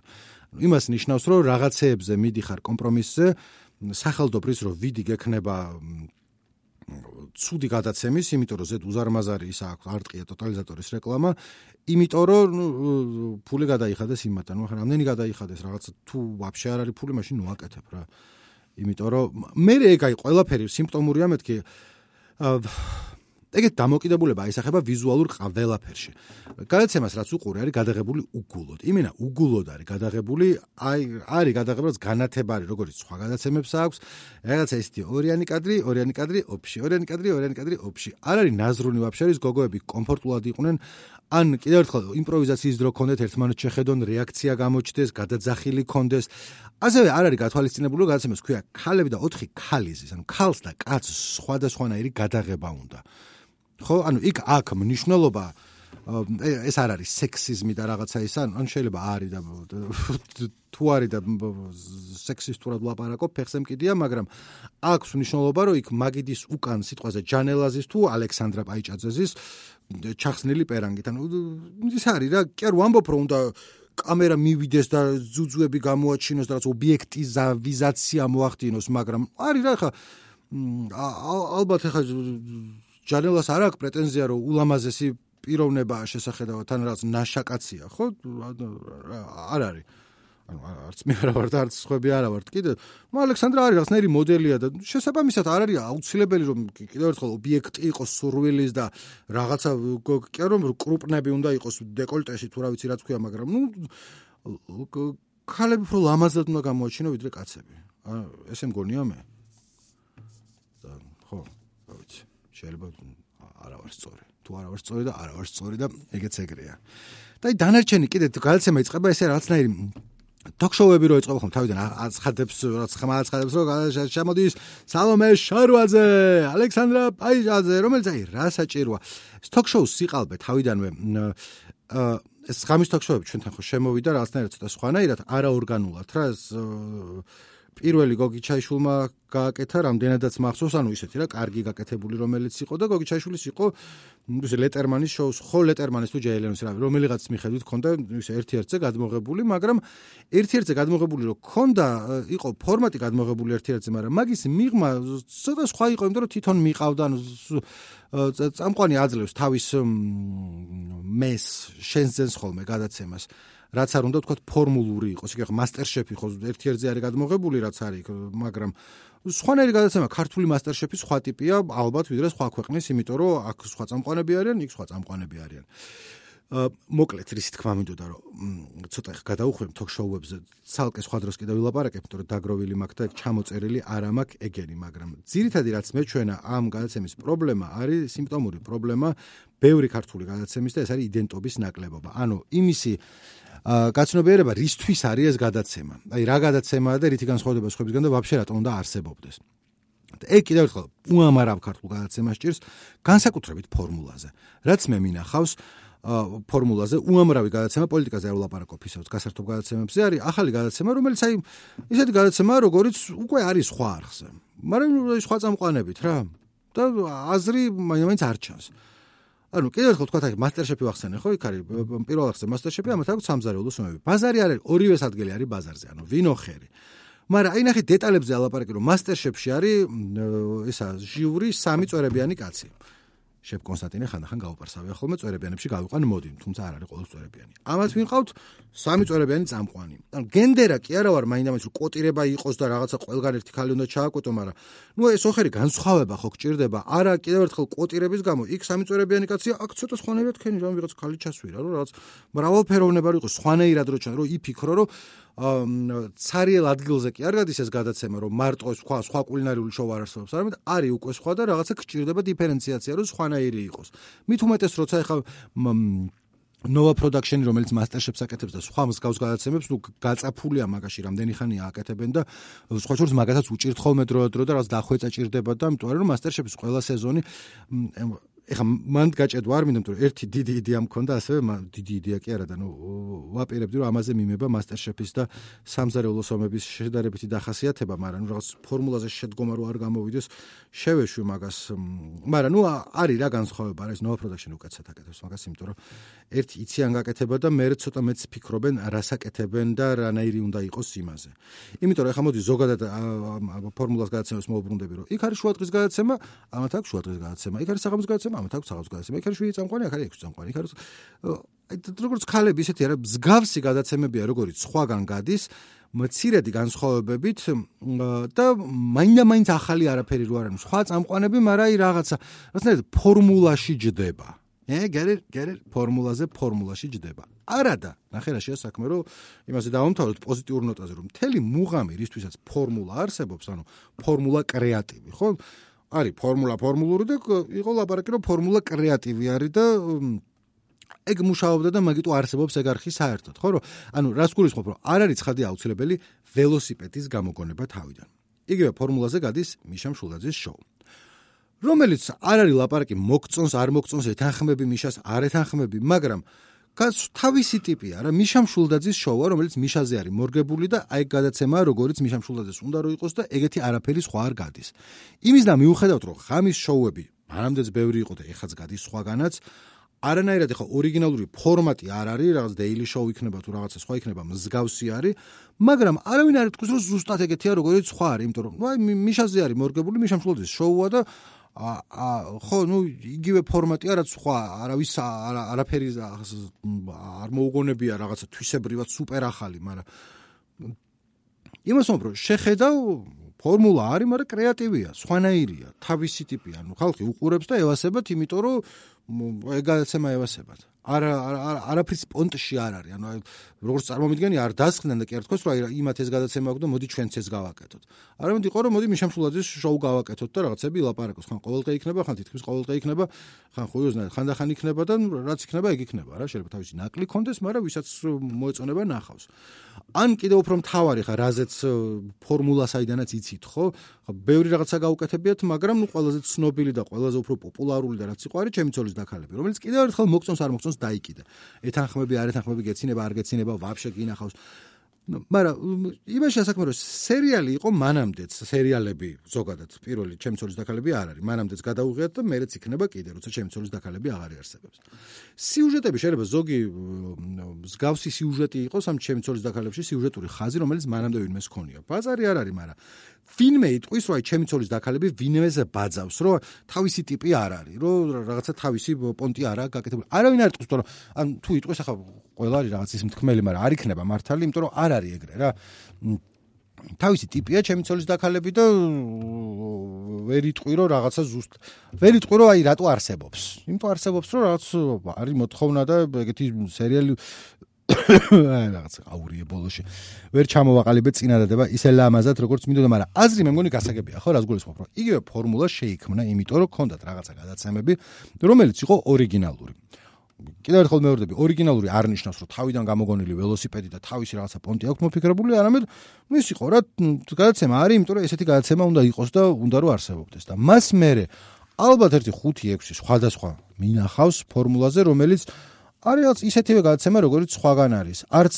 [SPEAKER 1] ანუ იმას ნიშნავს რომ რაღაცეებზე მიდიხარ კომპრომისზე სახელმწიფოს რომ ვიდი გექნება ცუდი გადაცემის, იმიტომ რომ ზედ უზარმაზარი ის აქვს არტყია ტოტალიზატორის რეკლამა, იმიტომ რომ ფული გადაიხადეს იმათთან, ნუ ახლა რამდენი გადაიხადეს რაღაც თუ ვაფშე არ არის ფული, მაშინ ნუაკეთებ რა. იმიტომ რომ მე ეგ აი ყველაფერი სიმპტომურია მეთქი ეგეთ დამოკიდებულება აისახება ვიზუალურ ყველაფერში. გადაცემას რაც უყურე არის გადაღებული უგულოდ. იმენა უგულოდ არის გადაღებული, აი არის გადაღებული განათებარი, როგორც სხვა გადაცემებს აქვს. რაღაცა ისეთი ორიანი კადრი, ორიანი კადრი, ოფში, ორიანი კადრი, ორიანი კადრი, ოფში. არ არის ნაზრუნი ვაფშე არის გოგოები კომფორტულად იყვნენ. ან კიდევ ერთხელ იმპროვიზაციის დრო კონდეთ ერთმანეთს შეხედონ რეაქცია გამოჩდეს, გადაძახილი კონდეს. ასევე არ არის გათვალისწინებული, რომ გადაცემას ქვია ქალები და 4 ქალიზის, ანუ ქალს და კაცს სხვადასხვანაირი გადაღება უნდა. ხო, ანუ იქ აქ მნიშვნელობა ეს არ არის სექსიზმი და რაღაცა ის ან შეიძლება არის და თუ არის და სექსისტურად ლაპარაკო ფეხზე მკიდია მაგრამ აქვს მნიშვნელობა რომ იქ მაგიდის უკან სიტყვაზე ჯანელაზის თუ ალექსანდრა პაიჭაძეზის ჩახსნილი პერანგით. ანუ ის არის რა კი არ ვამბობ რომ უნდა კამერა მივიდეს და ძუძუები გამოაჩინოს და რაც ობიექტიზავიზაცია მოახდინოს მაგრამ არის რა ხა ალბათ ხა ჯანელას არ აქვს პრეტენზია რომ ულამაზესი პიროვნებაა შესახედავად თან რაღაც ნაშაკაცია ხო? არ არის. ანუ არც მე არა ვარ და არც სხვები არა ვართ. კიდე მო ალექსანდრა არის რაღაცნაირი მოდელია და შესაბამისად არ არის აუცილებელი რომ კიდევ ერთხელ ობიექტი იყოს სურვილის და რაღაცა კი რომ კრუპნები უნდა იყოს დეკოლტეში თუ რა ვიცი რა თქვია მაგრამ ნუ ქალები უფრო ლამაზად უნდა გამოაჩინო ვიდრე კაცები. ესე მგონია მე. და ხო შეიძლება არა ვარ სწორი. თუ არა ვარ სწორი და არა ვარ სწორი და ეგეც ეგრეა. და აი დანარჩენი კიდე გადაცემა იწყება ესე რაღაცნაირი ток-შოუები რო ეწყება ხომ თავიდან აცხადებს რაც ხმაცხადებს რო შემოდის სალომე შარვაძე, ალექსანდრა პაიჟაძე, რომელიც აი რა საჭიროა. ток-შოუს სიყალბე თავიდანვე აა ეს ღამის ток-შოუები ჩვენთან ხო შემოვიდა რაღაცნაირად ცოტა სხვანაირად, არაორგანულად რა ეს პირველი გოგიჩაიშვილმა გააკეთა რამდენადაც მახსოვს, ანუ ისეთი რა, კარგი გაკეთებული რომელიც იყო და გოგიჩაიშვილის იყო ისე ლეტერმანის შოუს, ხო ლეტერმანის თუ ჯეილენის რა, რომელიღაც მიხედვით ქონდა ისე ერთ-ერთზე გადმოღებული, მაგრამ ერთ-ერთზე გადმოღებული რო ქონდა, იყო ფორმატი გადმოღებული ერთ-ერთზე, მაგრამ მაგის მიღმა ცოტა სხვა იყო, იმიტომ რომ თვითონ მიყავდა, ანუ წამყვანი აძლევს თავის მეს შენს ძენს ხოლმე გადაცემას. რაც არ უნდა თქვა ფორმულური იყოს. იქ ახლა მასტერშეფი ხო ერთ-ერთზე არის გადმოღებული რაც არის, მაგრამ სხვანაირი გადაცემა ქართული მასტერშეფი სხვა ტიპია ალბათ ვიდრე სხვა ქვეყნის, იმიტომ რომ აქ სხვა წამყვანები არიან, იქ სხვა წამყვანები არიან. მოკლედ რის თქმა მინდოდა რომ ცოტა ხ გადაუხვევ თოქ-შოუებზე ცალკე სხვა დროს კიდე ვილაპარაკებ, იმიტომ რომ დაგროვილი მაქვს და ჩამოწერილი არ მაქვს ეგენი, მაგრამ ძირითადი რაც მეჩვენა ამ გადაცემის პრობლემა არის სიმპტომური პრობლემა ბევრი ქართული გადაცემის და ეს არის იდენტობის ნაკლებობა. ანუ იმისი გაცნობიერება რისთვის არის ეს გადაცემა? აი რა გადაცემაა და რითი განსხვავდება სხვებისგან და ვაფშე რატომ უნდა არსებობდეს? ეგ კიდევ ერთხელ უამრავ ქართულ გადაცემას ჭირს განსაკუთრებით ფორმულაზე. რაც მე მინახავს ფორმულაზე უამრავი გადაცემა პოლიტიკაზე არ ვლაპარაკობ ისევ გასართობ გადაცემებზე არის ახალი გადაცემა რომელიც აი ისეთი გადაცემაა როგორიც უკვე არის სხვა არხზე. მაგრამ სხვა წამყვანებით რა. და აზრი მაინც არ ჩანს. ანუ კიდევ ერთხელ თქვა, აი მასტერშეფი ვახსენე, ხო? იქ არის პირველ ახსე მასტერშეფი, ამათ აქვს სამზარეულო სომები. ბაზარი არის ორივე ადგილი არის ბაზარზე, ანუ ვინოხერი. მაგრამ აი ნახე დეტალებზე ალაპარაკი რომ მასტერშეფში არის ესა ჟიური სამი წვერებიანი კაცი. შეფ კონსტანტინე ხანდახან გაუპარსავია ხოლმე წვერებიანებში გავიყვან მოდი, თუმცა არ არის ყოველ წვერებიანი. ამათ ვინყავთ სამი წვერებიანი წამყვანი. ანუ გენდერა კი არა ვარ მაინდამაინც რომ კოტირება იყოს და რაღაცა ყველგან ერთი ხალი უნდა ჩააკვეტო, მაგრამ ნუ ეს ოხერი განსხვავება ხო გჭირდება? არა, კიდევ ერთხელ კოტირების გამო იქ სამი წვერებიანი კაცია, აქ ცოტა სხვანაირად ქენი რომ ვიღაც ხალი ჩასვირა, რომ რაღაც მრავალფეროვნება იყოს, სხვანაირად რო ჩან, რომ იფიქრო, რომ цаრიელ ადგილზე კი არ გადის ეს გადაცემა რომ მარტო სხვა სხვა კულინარიული შოუ არ არსებობს არამედ არის უკვე სხვა და რაღაცა გჭირდება დიფერენციაცია რომ სხვანაირი იყოს. მით უმეტეს როცა ეხა ნოვა პროდაქშენი რომელიც მასტერშეფს აკეთებს და სხვა მსგავს გადაცემებს, ნუ გაწაფულია მაგაში რამდენი ხანია აკეთებენ და სხვა შორის მაგასაც უჭირთ ხოლმე დრო-დრო და რაღაც დახვეწა ჭირდება და ამიტომ რომ მასტერშეფის ყველა სეზონი ეხა მანდ გაჭედვა არ მინდა რომ ერთი დიდი იდეა მქონდა ასევე დიდი იდეა კი არა და ნუ ვაპირებდი რომ ამაზე მიმება მასტერშეფის და სამზარეულო სომების შედარებითი დახასიათება მაგრამ ნუ რაღაც ფორმულაზე შედგომა რო არ გამოვიდეს. შევეშვი მაგას მაგრამ ნუ არის რა განსხვავება არის ნოვა პროდაქშენ უკაცეთ აკეთებს მაგას იმიტომ რომ ერთი იციან გაკეთება და მე ცოტა მეც ფიქრობენ რას აკეთებენ და რანაირი უნდა იყოს იმაზე. იმიტომ რომ ეხა მოდი ზოგადად ფორმულას გადაცემას მოუბრუნდები რომ იქ არის შუადღის გადაცემა ამათ აქვს შუადღის გადაცემა. იქ არის საღამოს გადაცემა ამათ აქვს გადაცემა. იქ არის 7 წამყვანი, აქ არის 6 წამყვანი. იქ არის როგორც ქალები ისეთი არა მსგავსი გადაცემებია, როგორც სხვაგან გადის, მცირედი განსხვავებებით და მაინდა-მაინც ახალი არაფერი რო არის. სხვა წამყვანები, მაგრამ აი რაღაცა, რაღაცნაირად ფორმულაში ჯდება. ე, გერე, გერე, ფორმულაზე, ფორმულაში ჯდება. არადა, ნახე რა შეასაქმე, რომ იმაზე დავამთავროთ პოზიტიურ ნოტაზე, რომ მთელი მუღამი, რისთვისაც ფორმულა არსებობს, ანუ ფორმულა კრეატივი, ხო? არის ფორმულა ფორმულური და იყო ლაპარაკი რომ ფორმულა კრეატივი არის და ეგ მუშაობდა და მაგიტო არსებობს ეგ არხი საერთოდ ხო? რომ ანუ რას გულისხმობ რომ არ არის ცხადი აუცილებელი ველოსიპედის გამოგონება თავიდან. იგივე ფორმულაზე გადის მიშა მშულაძის შოუ. რომელიც არ არის ლაპარაკი მოგწონს არ მოგწონს ეთანხმები მიშას არ ეთანხმები მაგრამ გას თავისი ტიპია რა მიშა მშულდაძის შოუა რომელიც მიშაზე არის მორგებული და აი გადაცემაა როგორც მიშა მშულდაძეს უნდა რო იყოს და ეგეთი არაფერი სხვა არ გადის. იმის და მიუხედავთ რომ ხამის შოუები მანამდეც ბევრი იყო და ეხაც გადის სხვაგანაც არანაირად ეხა ორიგინალური ფორმატი არ არის რაღაც დეილი შოუ იქნება თუ რაღაცა სხვა იქნება მსგავსი არის მაგრამ არავინ არ იტყვის რომ ზუსტად ეგეთია როგორც სხვა არის იმიტომ რომ აი მიშაზე არის მორგებული მიშა მშულდაძის შოუა და ხო ნუ იგივე ფორმატია რაც სხვა არავის არაფერი არ მოუგონებია რაღაცა თვისებრივად სუპერ ახალი მაგრამ იმას მომბრო შეხედავ ფორმულა არის მაგრამ კრეატივია სხვანაირია თავისი ტიპია ნუ ხალხი უყურებს და ევასებათ იმიტომ რომ ეგაცემა ევასებათ არა არაფრის პონტში არ არის. ანუ როგორც წარმომიდგენი არ დასხდნენ და კი არ თქოს, აი იმათ ეს გადაცემა აქვს და მოდი ჩვენც ეს გავაკეთოთ. არამედ იყო რომ მოდი მიშამშულაძის შოუ გავაკეთოთ და რაღაცები ლაპარაკოს. ხან ყოველდღე იქნება, ხან თითქმის ყოველდღე იქნება, ხან ხუიოზნა, ხანდახან იქნება და რაც იქნება, ეგ იქნება რა. შეიძლება თავისი ნაკლი კონდეს, მაგრამ ვისაც მოეწონება ნახავს. ან კიდევ უფრო მთავარი ხა რაზეც ფორმულა საიდანაც იცით, ხო? ხა ბევრი რაღაცა გაუკეთებიათ, მაგრამ ნუ ყველაზე ცნობილი და ყველაზე უფრო პოპულარული და რაც იყო არის ჩემი ცოლის დაქალები, რომელიც კიდევ ერთხელ მოგწონს არ მოგწონს დაიკიდა. ეთანხმები, არ ეთანხმები, გეცინება, არ გეცინება, ვაფშე გინახავს. მაგრამ იმაში ასაქმე რომ სერიალი იყო მანამდეც სერიალები ზოგადად პირველი ჩემი ცოლის დაქალები არ არის მანამდეც გადაუღიათ და მეც იქნება კიდე როცა ჩემი ცოლის დაქალები აღარ იარსებებს სიუჟეტები შეიძლება ზოგი მსგავსი სიუჟეტი იყოს ამ ჩემი ცოლის დაქალებში სიუჟეტური ხაზი რომელიც მანამდე ვინმეს ქონია ბაზარი არ არის მაგრამ ვინმე იტყვის რომ აი ჩემი ცოლის დაქალები ვინმეზე ბაძავს რომ თავისი ტიპი არ არის რომ რაღაცა თავისი პონტი არა გაკეთებული. არავინ არ იტყვის რომ ან თუ იტყვის ახლა ყველა არის რაღაც ის მთქმელი მაგრამ არ იქნება მართალი იმიტომ რომ არ არის ეგრე რა. თავისი ტიპია ჩემი ცოლის დაქალები და ვერ იტყვი რომ რაღაცა ზუსტ ვერ იტყვი რომ აი რატო არსებობს? იმიტომ არსებობს რომ რაღაც არის მოთხოვნა და ეგეთი სერიალი [coughs] აი რაღაც აურიე ბოლოში. ვერ ჩამოვაყალიბე წინადადება ისე ლამაზად როგორც მინდოდა მაგრამ აზრი მე მგონი გასაგებია ხო რას გულისხმობ რომ იგივე ფორმულა შეიქმნა იმიტომ რომ ქონდათ რაღაცა გადაცემები რომელიც იყო ორიგინალური. კიდევ ერთხელ მეორდები, ორიგინალური არ ნიშნავს, რომ თავიდან გამოგონილი ველოსიპედი და თავისი რაღაცა პონტი აქვს მოფიქრებული, არამედ ის იყო რა გადაცემა არის, იმიტომ რომ ესეთი გადაცემა უნდა იყოს და უნდა რომ არსებობდეს. და მას მერე ალბათ ერთი 5-6 სხვადასხვა მინახავს ფორმულაზე, რომელიც არის ისეთივე გადაცემა, როგორც სხვაგან არის. არც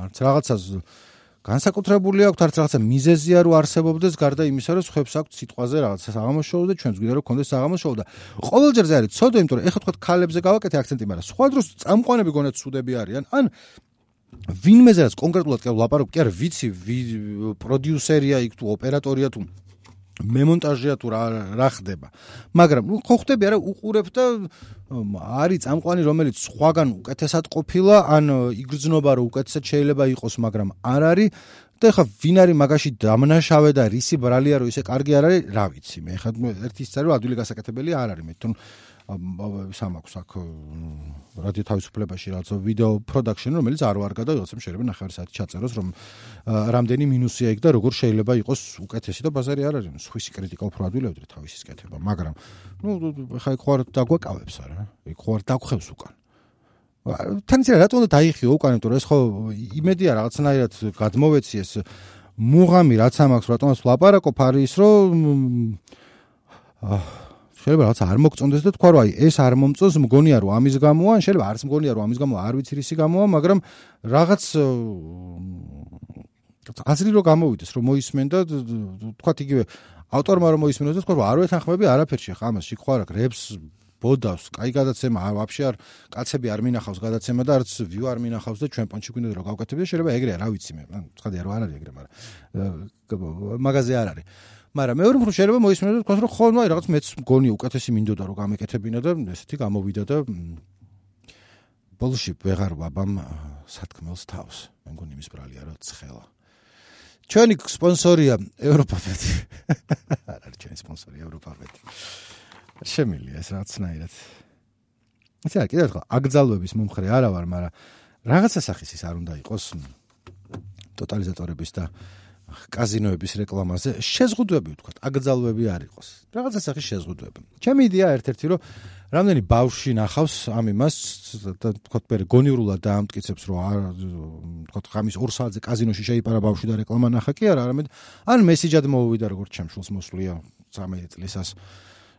[SPEAKER 1] არც რაღაცას განსაკუთრებული აქვს არც რაღაცა მიზეზია რომ არსებობდეს გარდა იმისა რომ ხებს აქვს სიტყვაზე რაღაცა საღამოშოუ და ჩვენს გვინდა რომ კონდეს საღამოშოუ და ყოველჯერზე არის ცოდო იმიტომ რომ ეხლა თქვა ქალებზე გავაკეთე აქცენტი მაგრამ სხვა დროს წამყვანები გონეთ სუდები არიან ან ვინმეზეც კონკრეტულად კი ლაპარაკ კი არ ვიცი პროდიუსერია იქ თუ ოპერატორია თუ მემონტაჟია თუ რა რა ხდება. მაგრამ ნუ ხო ხდები არა უყურებ და არის წამყვანი რომელიც სხვაგან უკეთესად ყოფილა ან იგრძნობა რომ უკეთესად შეიძლება იყოს, მაგრამ არ არის. და ხა ვინ არის მაგაში დამნაშავე და რისი ბრალია რომ ისე კარგი არ არის, რა ვიცი მე ხა ერთი ისე რომ ადვილი გასაკეთებელი არ არის მე ის ამ აქვს აქ რადიო თავისუფლებაში რაც ვიდეო პროდაქშენი რომელიც არ ვარგა და ვიღაცამ შეიძლება ნახევარი საათი ჩაწეროს რომ რამდენი მინუსია იქ და როგორ შეიძლება იყოს უკეთესი და ბაზარი არ არის. სხვისი კრიტიკა უფრო ადვილია ვიდრე თავისის კეთება მაგრამ ნუ ხა იქ ხوار დაგვაკავებს არა? იქ ხوار დაგხვევს უკან. თან ისე რატომ დაიხიო უკან იმიტომ რომ ეს ხო იმედია რაღაცნაირად გადმოვეცი ეს მუღამი რაც ამაქვს რატომაც ვლაპარაკობ არის რომ აა შეიძლება რაღაც არ მოგწონდეს და თქვა რომ აი ეს არ მომწონს მგონია რომ ამის გამოა ან შეიძლება არც მგონია რომ ამის გამოა არ ვიცი რისი გამოა მაგრამ რაღაც აზრი რომ გამოვიდეს რომ მოისმენ და თქვათ იგივე ავტორმა რომ მოისმინოს და თქვა რომ არ ვეთანხმები არაფერში ხა ამას შიყვარა გრებს ბოდავს, კაი გადაცემა, ვაფშე არ კაცები არ მინახავს გადაცემა და არც ვიუ არ მინახავს და ჩვენ პონჩი გვინდა რომ გავაკეთებია, შეიძლება ეგრე რა ვიცი მე. ცხადია რომ არ არის ეგრე, მაგრამ მაგაზე არ არის. მაგრამ მეორე მხრივ შეიძლება მოისმინოს და თქვას რომ ხო ნუ აი რაღაც მეც მგონი უკეთესი მინდოდა რომ გამეკეთებინა და ესეთი გამოვიდა და ბოლში ვეღარ ვაბამ სათქმელს თავს. მე მგონი იმის ბრალია რომ ცხელა. ჩვენი სპონსორია ევროპაბეთი [laughs] არ არის ჩვენი სპონსორი ევროპაბეთი შემილია ეს რაღაცნაირად ესე არ კიდევ ხო აგზალვების მომხრე არა ვარ მაგრამ რაღაცა სახის ის არ უნდა იყოს ტოტალიზატორების და კაზინოების რეკლამაზე შეზღუდვები ვთქვათ, აკრძალვები არ იყოს. რაღაცა სახის შეზღუდვები. ჩემი იდეა ერთ-ერთი რომ რამდენი ბავში ნახავს ამ იმას ვთქვათ, მე გონიურულად დაამტკიცებს, რომ არ ვთქვათ, ხამის 2 საათზე კაზინოში შეიპარა ბავში და რეკლამა ნახა კი არა, არამედ ან მესიჯად მოვიდა როგორც ჩემშულს მოსვლია 13 წლისას.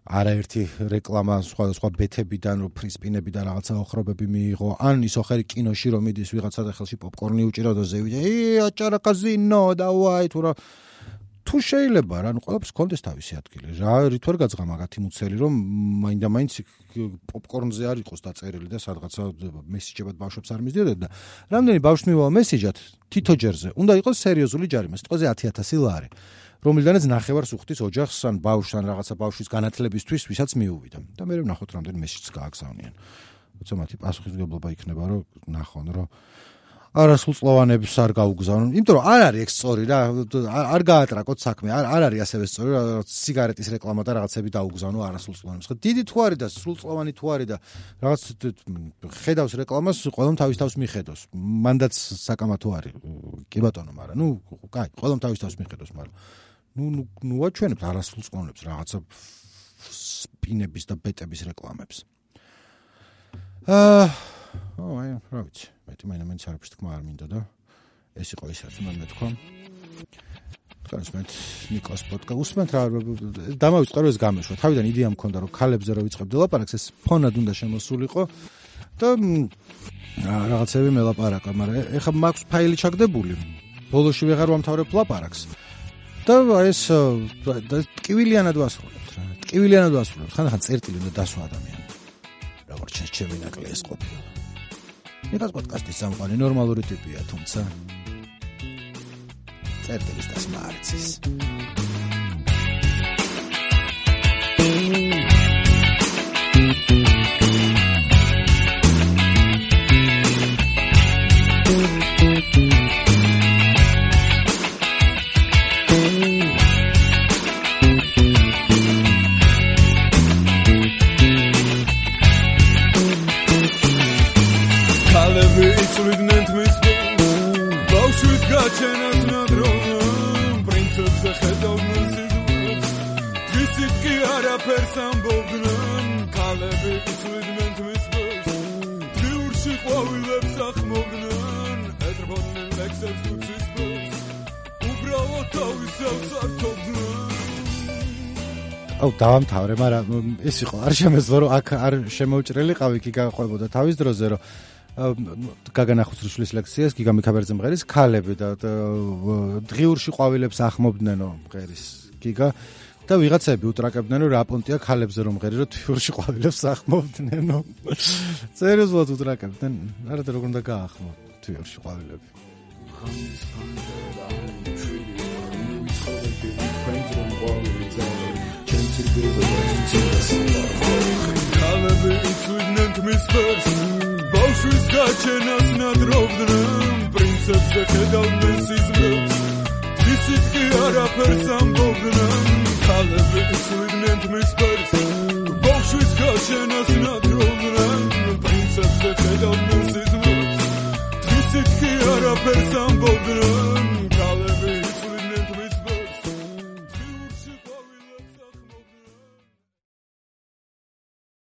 [SPEAKER 1] არაერთი რეკლამა სხვადასხვა ბეთებიდან, რომ ფრისპინები და რაღაცა ოხრობები მიიღო, ან ის ოხერი კინოში რომ მიდის ვიღაცა და ხელში პოპკორნი უჭირო და ზევიდა, ე აჭარა კაზინო და ვაი თუ შეიძლება რა, ნუ ყველაფერს კონდეს თავისი ადგილი. რა რითვარ გაძღა მაგათი მუცელი რომ მაინდა მაინც პოპკორნზე არ იყოს დაწერილი და სადღაცა მესიჯებად ბავშვებს არ მისდიოდეთ და რამდენი ბავშვი მივა მესიჯად თითო ჯერზე უნდა იყოს სერიოზული ჯარიმა. სიტყვაზე 10000 ლარი. რომლიდანაც ნახევარს უხდის ოჯახს ან ბავშვს ან რაღაცა ბავშვის განათლებისთვის, ვისაც მიუვიდა. და მე ვნახოთ რამდენი მესიჯს გააგზავნიან. როცა მათი პასუხისმგებლობა იქნება, რომ ნახონ, რომ არასრულწლოვანებს არ გაუგზავნონ, იმიტომ რომ არ არის ეგ სწორი რა, არ გაატრაკოთ საქმე, არ არ არის ასევე სწორი, რომ სიგარეტის რეკლამა და რაღაცები დაუგზავნო არასრულწლოვანებს. ხო, დიდი თუ არის და სრულწლოვანი თუ არის და რაღაც ხედავს რეკლამას, ყველამ თავის თავს მიხედოს. მანდაც საკამათო არის. კი ბატონო, მაგრამ ნუ, კაი, ყველამ თავის თავს მიხედოს, მაგრამ ნუ ნუ აჩვენებს არასრულს ყონებს რაღაცა სპინების და ბეტების რეკლამებს. აა, აი, რა ვიცი, მეტი მაინა მეც არ ვფიქრ თქმა არ მინდა და ეს იყო ის რაც უნდა მეთქვა. კონსმეთ ნიკოს პოდკა უსმენთ რა დამავიწყდა რომ ეს გამეშვა. თავიდან იდეა მქონდა რომ ქალებზე რო ვიწყებდი ლაპარაკს ეს ფონად უნდა შემოსულიყო.
[SPEAKER 6] და რაღაცები მელაპარაკა, მაგრამ ეხლა მაქვს ფაილი ჩაგდებული. ბოლოში ვეღარ ვამთავრებ ლაპარაკს. და ეს ტკივილიანად ვასრულებთ რა. ტკივილიანად ვასრულებთ. ხანდახან წერტილი უნდა დასვა ადამიანი. როგორც ჩემი ნაკლი ეს ყოფილა. ნიკას პოდკასტის სამყარო ნორმალური ტიპია, თუმცა წერტილის დასმა არც ის. აუ დავამთავრე, მაგრამ ეს იყო არ შემეძლო რომ აქ არ შემოუჭრელიყავი კი გაყვებოდა თავის დროზე რომ გაგანახოს ლექციას გიგა მიქაბერძე მღერის ქალები და დღიურში ყვავილებს ახმობდნენ მღერის გიგა და ვიღაცები უტრაკებდნენ რომ რა პონტია ქალებზე რომ მღერი რომ თვიურში ყვავილებს ახმობდნენო სერიოზულად უტრაკებდნენ. არა და როგორ უნდა გაახმო თვიურში ყვავილები. ხამის ფანდა და ტრიდი ნუ იცხოვები ფრენდს რომ ყვავილებს კალები იცვიდნენ თმის ფერს ბავშვის გაჩენას ნადრობდნენ პრინცესზე ხედავდნენ სიზმრებს ისიც კი არაფერს ამბობდნენ კალები იცვიდნენ თმის ფერს ბავშვის გაჩენას ნადრობდნენ პრინცესზე ხედავდნენ სიზმრებს ისიც კი არაფერს ამბობდნენ